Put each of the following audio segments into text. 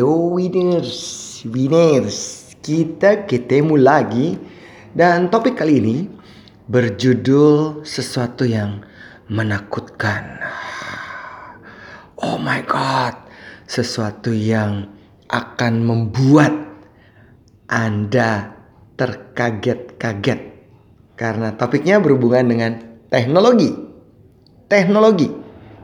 Halo winners, winners, kita ketemu lagi. Dan topik kali ini berjudul sesuatu yang menakutkan. Oh my god, sesuatu yang akan membuat Anda terkaget-kaget. Karena topiknya berhubungan dengan teknologi. Teknologi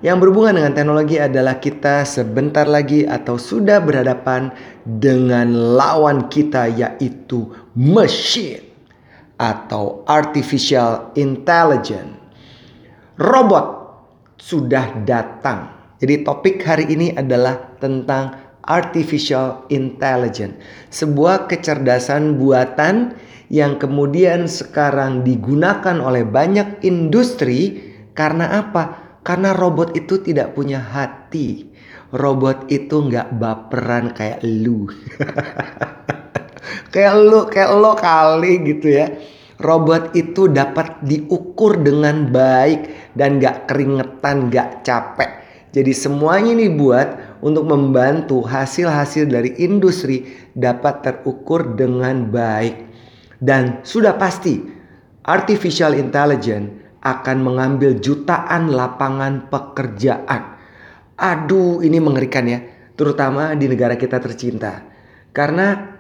yang berhubungan dengan teknologi adalah kita sebentar lagi atau sudah berhadapan dengan lawan kita yaitu mesin atau artificial intelligence. Robot sudah datang. Jadi topik hari ini adalah tentang artificial intelligence, sebuah kecerdasan buatan yang kemudian sekarang digunakan oleh banyak industri karena apa? Karena robot itu tidak punya hati. Robot itu nggak baperan kayak lu. kayak lu, kayak lo kali gitu ya. Robot itu dapat diukur dengan baik dan nggak keringetan, nggak capek. Jadi semuanya ini buat untuk membantu hasil-hasil dari industri dapat terukur dengan baik. Dan sudah pasti artificial intelligence akan mengambil jutaan lapangan pekerjaan. Aduh, ini mengerikan ya, terutama di negara kita tercinta. Karena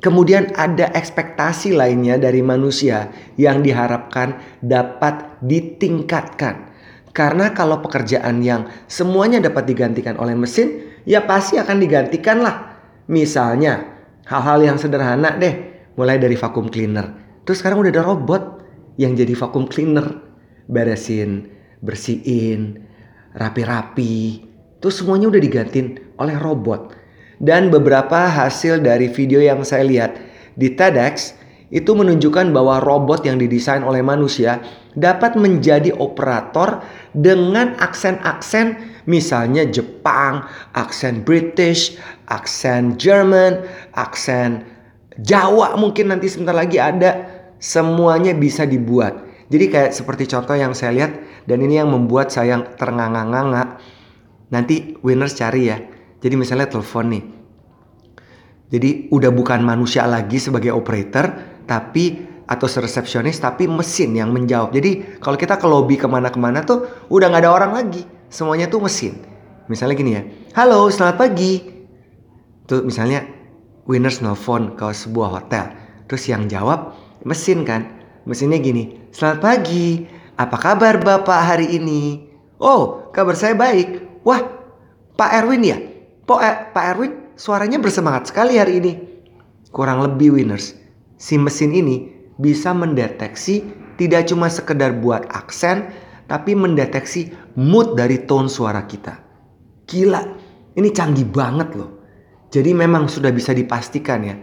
kemudian ada ekspektasi lainnya dari manusia yang diharapkan dapat ditingkatkan. Karena kalau pekerjaan yang semuanya dapat digantikan oleh mesin, ya pasti akan digantikan lah. Misalnya, hal-hal yang sederhana deh, mulai dari vacuum cleaner. Terus sekarang udah ada robot yang jadi vacuum cleaner beresin, bersihin, rapi-rapi. Terus semuanya udah digantiin oleh robot. Dan beberapa hasil dari video yang saya lihat di TEDx itu menunjukkan bahwa robot yang didesain oleh manusia dapat menjadi operator dengan aksen-aksen misalnya Jepang, aksen British, aksen German, aksen Jawa mungkin nanti sebentar lagi ada semuanya bisa dibuat. Jadi kayak seperti contoh yang saya lihat dan ini yang membuat saya ternganga-nganga. Nanti winners cari ya. Jadi misalnya telepon nih. Jadi udah bukan manusia lagi sebagai operator, tapi atau resepsionis tapi mesin yang menjawab. Jadi kalau kita ke lobby ke mana-kemana tuh udah nggak ada orang lagi, semuanya tuh mesin. Misalnya gini ya, halo selamat pagi. Tuh misalnya winners nelfon ke sebuah hotel, terus yang jawab mesin kan. Mesinnya gini, selamat pagi, apa kabar Bapak hari ini? Oh, kabar saya baik. Wah, Pak Erwin ya? Po, eh, Pak Erwin suaranya bersemangat sekali hari ini. Kurang lebih winners, si mesin ini bisa mendeteksi tidak cuma sekedar buat aksen, tapi mendeteksi mood dari tone suara kita. Gila, ini canggih banget loh. Jadi memang sudah bisa dipastikan ya.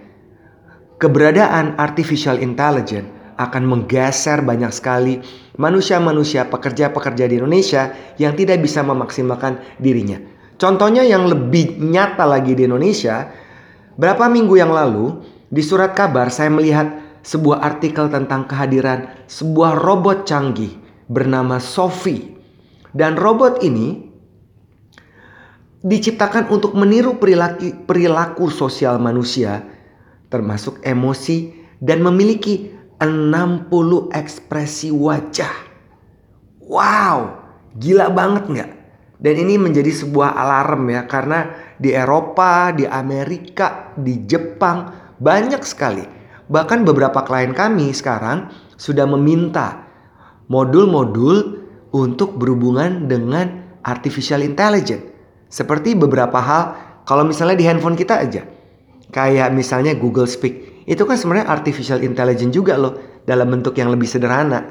Keberadaan artificial intelligence akan menggeser banyak sekali manusia-manusia pekerja-pekerja di Indonesia yang tidak bisa memaksimalkan dirinya. Contohnya yang lebih nyata lagi di Indonesia, berapa minggu yang lalu di surat kabar saya melihat sebuah artikel tentang kehadiran sebuah robot canggih bernama Sophie. Dan robot ini diciptakan untuk meniru perilaku, perilaku sosial manusia termasuk emosi dan memiliki 60 ekspresi wajah. Wow, gila banget nggak? Dan ini menjadi sebuah alarm ya karena di Eropa, di Amerika, di Jepang banyak sekali. Bahkan beberapa klien kami sekarang sudah meminta modul-modul untuk berhubungan dengan artificial intelligence. Seperti beberapa hal kalau misalnya di handphone kita aja. Kayak misalnya Google Speak itu kan sebenarnya artificial intelligence juga loh dalam bentuk yang lebih sederhana.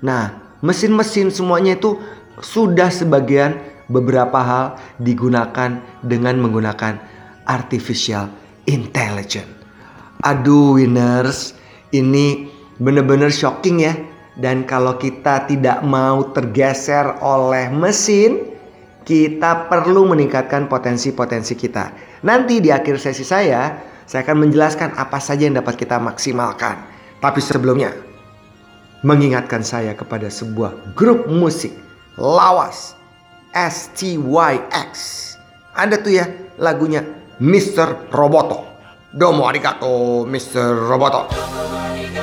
Nah, mesin-mesin semuanya itu sudah sebagian beberapa hal digunakan dengan menggunakan artificial intelligence. Aduh winners, ini bener-bener shocking ya. Dan kalau kita tidak mau tergeser oleh mesin, kita perlu meningkatkan potensi-potensi kita. Nanti di akhir sesi saya, saya akan menjelaskan apa saja yang dapat kita maksimalkan. Tapi sebelumnya, mengingatkan saya kepada sebuah grup musik lawas STYX. Ada tuh ya lagunya Mr. Roboto. Domo arigato, Mr. Roboto. You're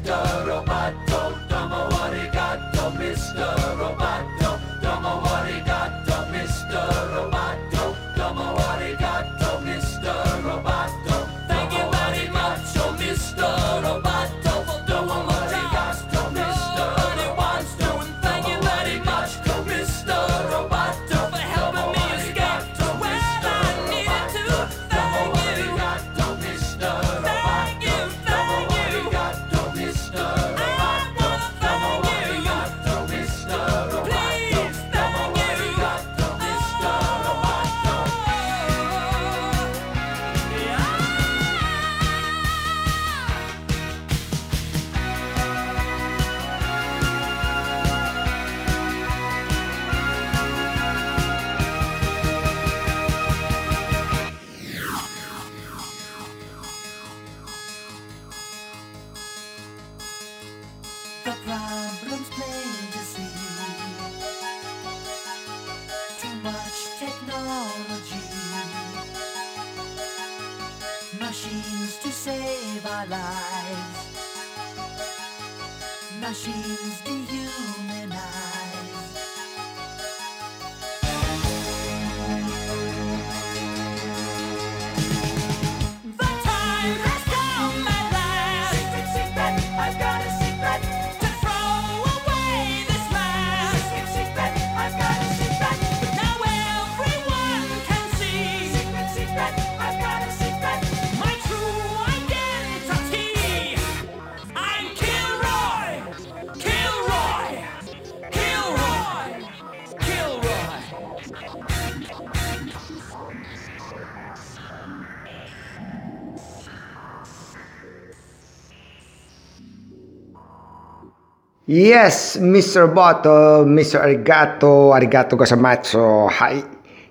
arigato, Yes, Mr. Boto, Mr. Arigato, Arigato gozaimasu. Hai.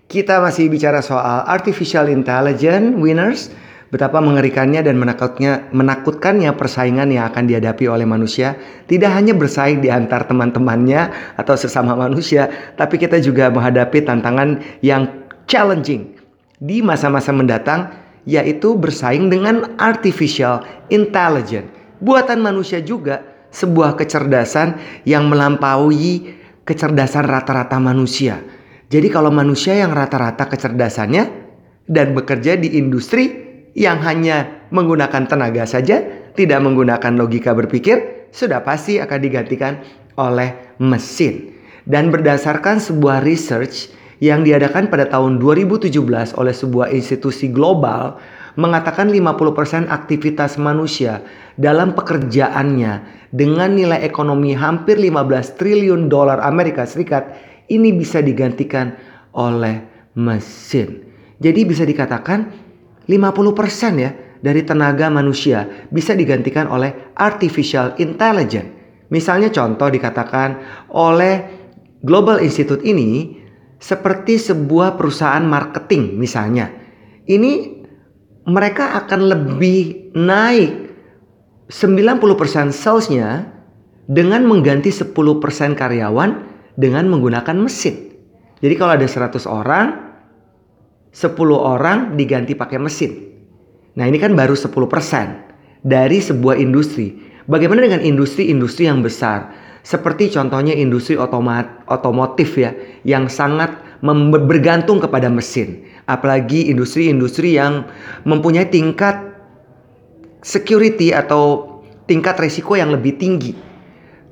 Kita masih bicara soal artificial intelligence winners. Betapa mengerikannya dan menakutnya, menakutkannya persaingan yang akan dihadapi oleh manusia. Tidak hanya bersaing di antar teman-temannya atau sesama manusia, tapi kita juga menghadapi tantangan yang challenging di masa-masa mendatang, yaitu bersaing dengan artificial intelligence. Buatan manusia juga sebuah kecerdasan yang melampaui kecerdasan rata-rata manusia. Jadi kalau manusia yang rata-rata kecerdasannya dan bekerja di industri yang hanya menggunakan tenaga saja, tidak menggunakan logika berpikir, sudah pasti akan digantikan oleh mesin. Dan berdasarkan sebuah research yang diadakan pada tahun 2017 oleh sebuah institusi global mengatakan 50% aktivitas manusia dalam pekerjaannya dengan nilai ekonomi hampir 15 triliun dolar Amerika Serikat ini bisa digantikan oleh mesin. Jadi bisa dikatakan 50% ya dari tenaga manusia bisa digantikan oleh artificial intelligence. Misalnya contoh dikatakan oleh Global Institute ini seperti sebuah perusahaan marketing misalnya. Ini mereka akan lebih naik 90% salesnya dengan mengganti 10% karyawan dengan menggunakan mesin. Jadi kalau ada 100 orang, 10 orang diganti pakai mesin. Nah ini kan baru 10% dari sebuah industri. Bagaimana dengan industri-industri yang besar? Seperti contohnya industri otomat, otomotif ya, yang sangat bergantung kepada mesin. Apalagi industri-industri yang mempunyai tingkat security atau tingkat resiko yang lebih tinggi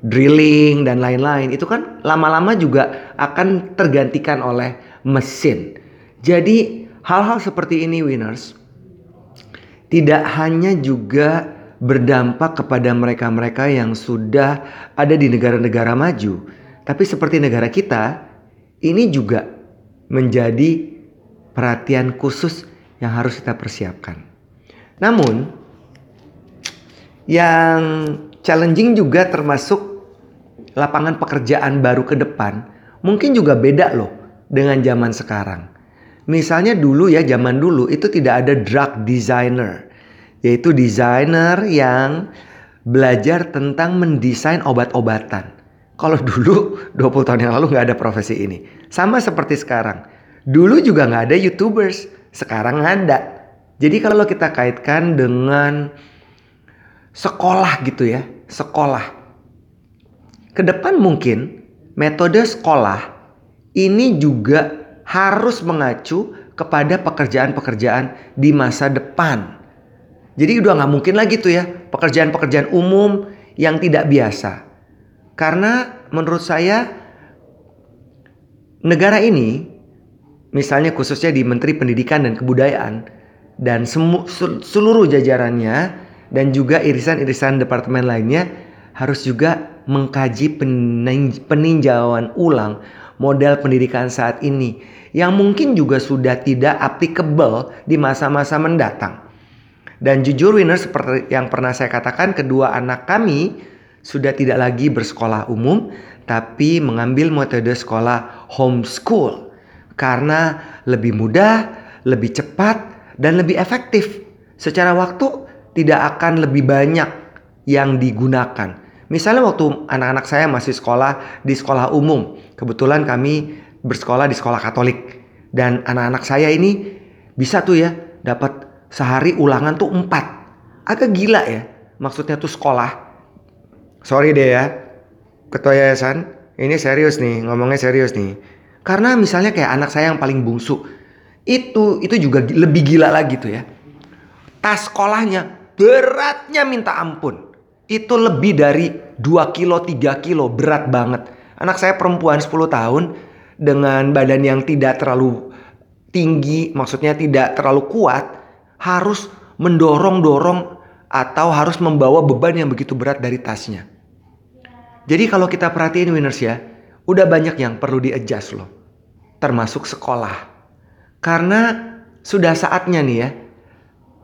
drilling dan lain-lain itu kan lama-lama juga akan tergantikan oleh mesin. Jadi hal-hal seperti ini winners tidak hanya juga berdampak kepada mereka-mereka yang sudah ada di negara-negara maju, tapi seperti negara kita ini juga menjadi perhatian khusus yang harus kita persiapkan. Namun yang challenging juga termasuk lapangan pekerjaan baru ke depan mungkin juga beda loh dengan zaman sekarang. Misalnya dulu ya zaman dulu itu tidak ada drug designer yaitu desainer yang belajar tentang mendesain obat-obatan. Kalau dulu 20 tahun yang lalu nggak ada profesi ini. Sama seperti sekarang. Dulu juga nggak ada youtubers. Sekarang ada. Jadi kalau kita kaitkan dengan sekolah gitu ya. Sekolah. Ke depan mungkin metode sekolah ini juga harus mengacu kepada pekerjaan-pekerjaan di masa depan. Jadi udah nggak mungkin lagi tuh ya pekerjaan-pekerjaan umum yang tidak biasa. Karena menurut saya negara ini misalnya khususnya di Menteri Pendidikan dan Kebudayaan dan seluruh jajarannya dan juga irisan-irisan departemen lainnya harus juga mengkaji peninjauan ulang model pendidikan saat ini yang mungkin juga sudah tidak applicable di masa-masa mendatang. Dan jujur winner seperti yang pernah saya katakan kedua anak kami sudah tidak lagi bersekolah umum tapi mengambil metode sekolah homeschool karena lebih mudah, lebih cepat dan lebih efektif. Secara waktu tidak akan lebih banyak yang digunakan. Misalnya waktu anak-anak saya masih sekolah di sekolah umum, kebetulan kami bersekolah di sekolah Katolik dan anak-anak saya ini bisa tuh ya dapat sehari ulangan tuh empat, agak gila ya. Maksudnya tuh sekolah. Sorry deh ya, ketua yayasan, ini serius nih, ngomongnya serius nih. Karena misalnya kayak anak saya yang paling bungsu, itu itu juga lebih gila lagi tuh ya. Tas sekolahnya beratnya minta ampun. Itu lebih dari 2 kilo 3 kilo berat banget. Anak saya perempuan 10 tahun dengan badan yang tidak terlalu tinggi maksudnya tidak terlalu kuat harus mendorong-dorong atau harus membawa beban yang begitu berat dari tasnya. Jadi kalau kita perhatiin winners ya udah banyak yang perlu di-adjust loh termasuk sekolah karena sudah saatnya nih ya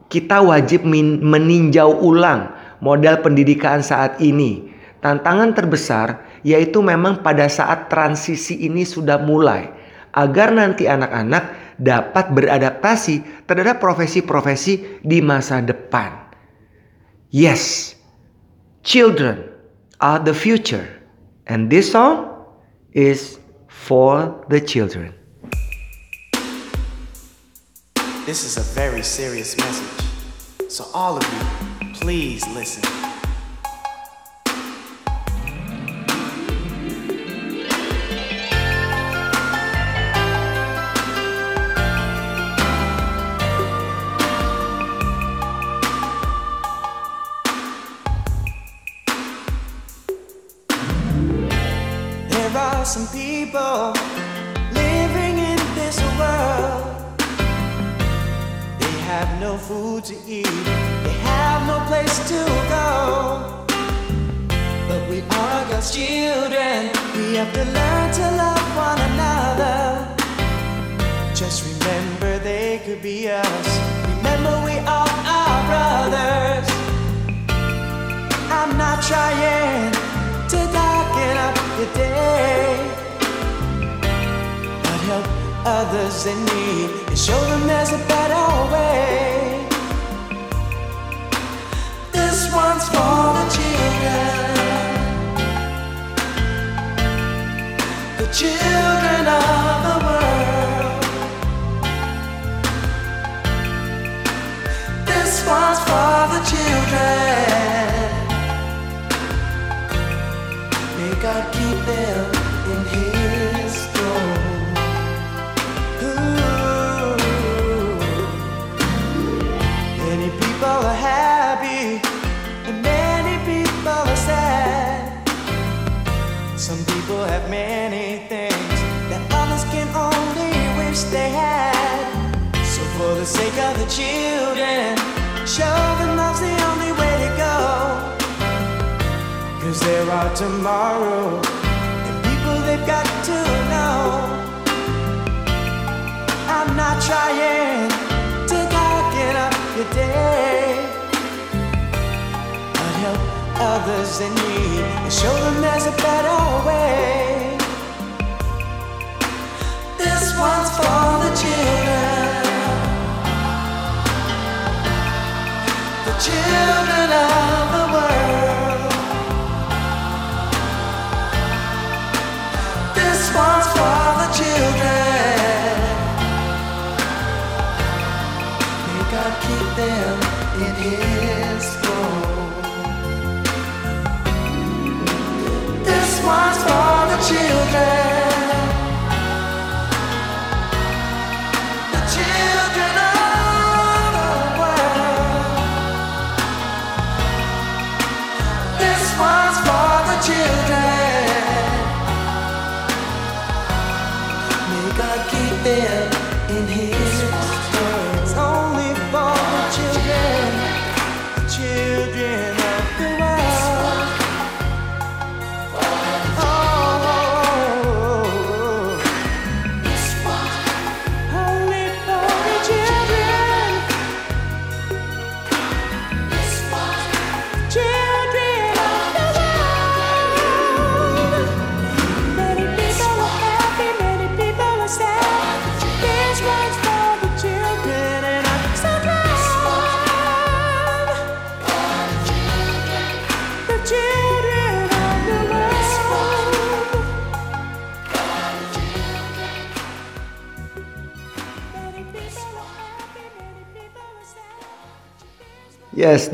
kita wajib meninjau ulang modal pendidikan saat ini. Tantangan terbesar yaitu memang pada saat transisi ini sudah mulai agar nanti anak-anak dapat beradaptasi terhadap profesi-profesi di masa depan. Yes, children are the future. And this song is for the children. This is a very serious message. So, all of you, please listen. People living in this world. They have no food to eat, they have no place to go. But we are God's children, we have to learn to love one another. Just remember they could be us. Remember we are brothers. I'm not trying to darken up your day. Others in need and show them there's a better way. This one's for the children. The children of the world. This one's for the children. May God are tomorrow and people they've got to know. I'm not trying to darken up your day, but help others in need and show them there's a better way.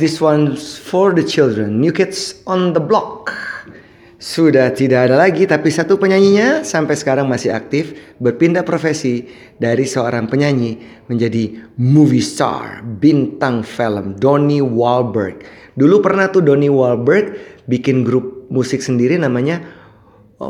This one's for the children. New Kids on the Block. Sudah tidak ada lagi, tapi satu penyanyinya sampai sekarang masih aktif berpindah profesi dari seorang penyanyi menjadi movie star, bintang film, Donnie Wahlberg. Dulu pernah tuh Donnie Wahlberg bikin grup musik sendiri namanya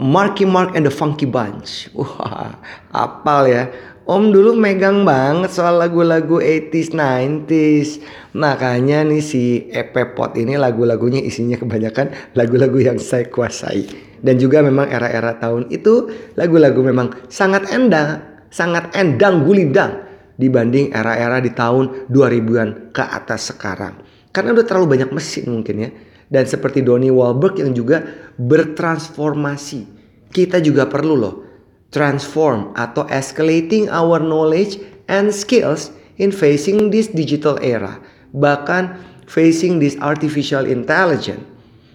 Marky Mark and the Funky Bunch. Wah, apal ya. Om dulu megang banget soal lagu-lagu 80s, 90s. Makanya nih si EP Pot ini lagu-lagunya isinya kebanyakan lagu-lagu yang saya kuasai. Dan juga memang era-era tahun itu lagu-lagu memang sangat endang, sangat endang gulidang dibanding era-era di tahun 2000-an ke atas sekarang. Karena udah terlalu banyak mesin mungkin ya. Dan seperti Donnie Wahlberg yang juga bertransformasi. Kita juga perlu loh transform atau escalating our knowledge and skills in facing this digital era, bahkan facing this artificial intelligence.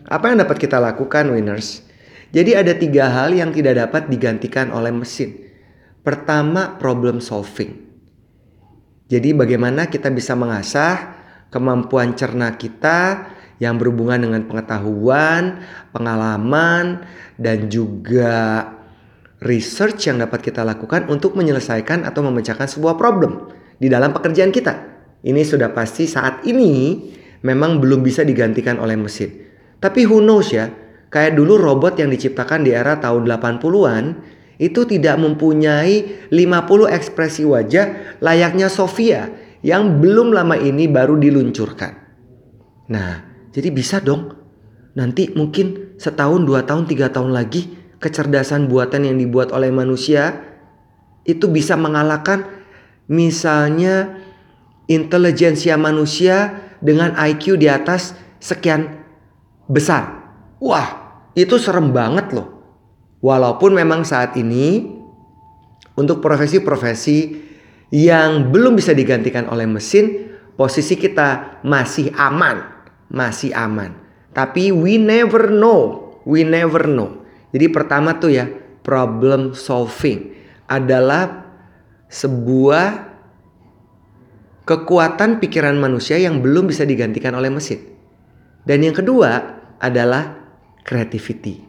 Apa yang dapat kita lakukan, winners? Jadi ada tiga hal yang tidak dapat digantikan oleh mesin. Pertama, problem solving. Jadi bagaimana kita bisa mengasah kemampuan cerna kita yang berhubungan dengan pengetahuan, pengalaman, dan juga research yang dapat kita lakukan untuk menyelesaikan atau memecahkan sebuah problem di dalam pekerjaan kita. Ini sudah pasti saat ini memang belum bisa digantikan oleh mesin. Tapi who knows ya, kayak dulu robot yang diciptakan di era tahun 80-an itu tidak mempunyai 50 ekspresi wajah layaknya Sofia yang belum lama ini baru diluncurkan. Nah, jadi bisa dong. Nanti mungkin setahun, dua tahun, tiga tahun lagi kecerdasan buatan yang dibuat oleh manusia itu bisa mengalahkan misalnya intelijensia manusia dengan IQ di atas sekian besar. Wah, itu serem banget loh. Walaupun memang saat ini untuk profesi-profesi yang belum bisa digantikan oleh mesin, posisi kita masih aman, masih aman. Tapi we never know, we never know. Jadi pertama tuh ya, problem solving adalah sebuah kekuatan pikiran manusia yang belum bisa digantikan oleh mesin. Dan yang kedua adalah creativity,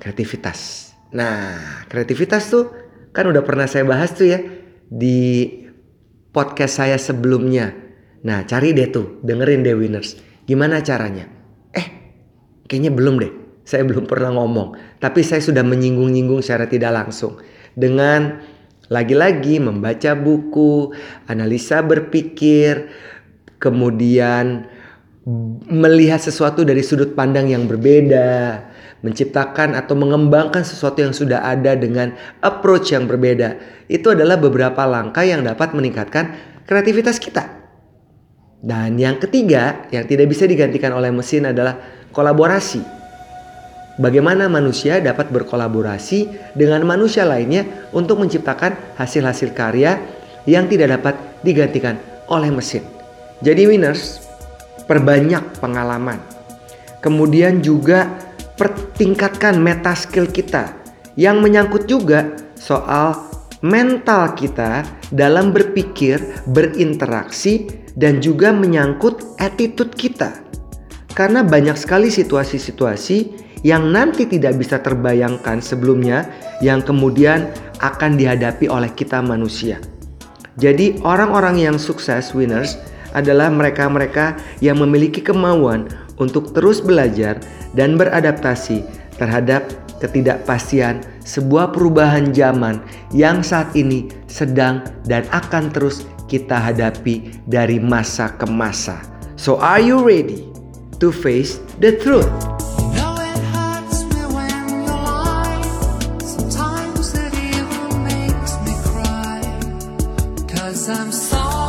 kreativitas. Nah, kreativitas tuh kan udah pernah saya bahas tuh ya di podcast saya sebelumnya. Nah, cari deh tuh, dengerin deh winners. Gimana caranya? Eh, kayaknya belum deh. Saya belum pernah ngomong, tapi saya sudah menyinggung-nyinggung secara tidak langsung dengan lagi-lagi membaca buku, analisa berpikir, kemudian melihat sesuatu dari sudut pandang yang berbeda, menciptakan atau mengembangkan sesuatu yang sudah ada dengan approach yang berbeda. Itu adalah beberapa langkah yang dapat meningkatkan kreativitas kita. Dan yang ketiga, yang tidak bisa digantikan oleh mesin adalah kolaborasi. Bagaimana manusia dapat berkolaborasi dengan manusia lainnya untuk menciptakan hasil-hasil karya yang tidak dapat digantikan oleh mesin. Jadi winners, perbanyak pengalaman. Kemudian juga pertingkatkan meta skill kita yang menyangkut juga soal mental kita dalam berpikir, berinteraksi dan juga menyangkut attitude kita. Karena banyak sekali situasi-situasi yang nanti tidak bisa terbayangkan sebelumnya yang kemudian akan dihadapi oleh kita manusia. Jadi orang-orang yang sukses winners adalah mereka-mereka yang memiliki kemauan untuk terus belajar dan beradaptasi terhadap ketidakpastian sebuah perubahan zaman yang saat ini sedang dan akan terus kita hadapi dari masa ke masa. So are you ready to face the truth? I'm so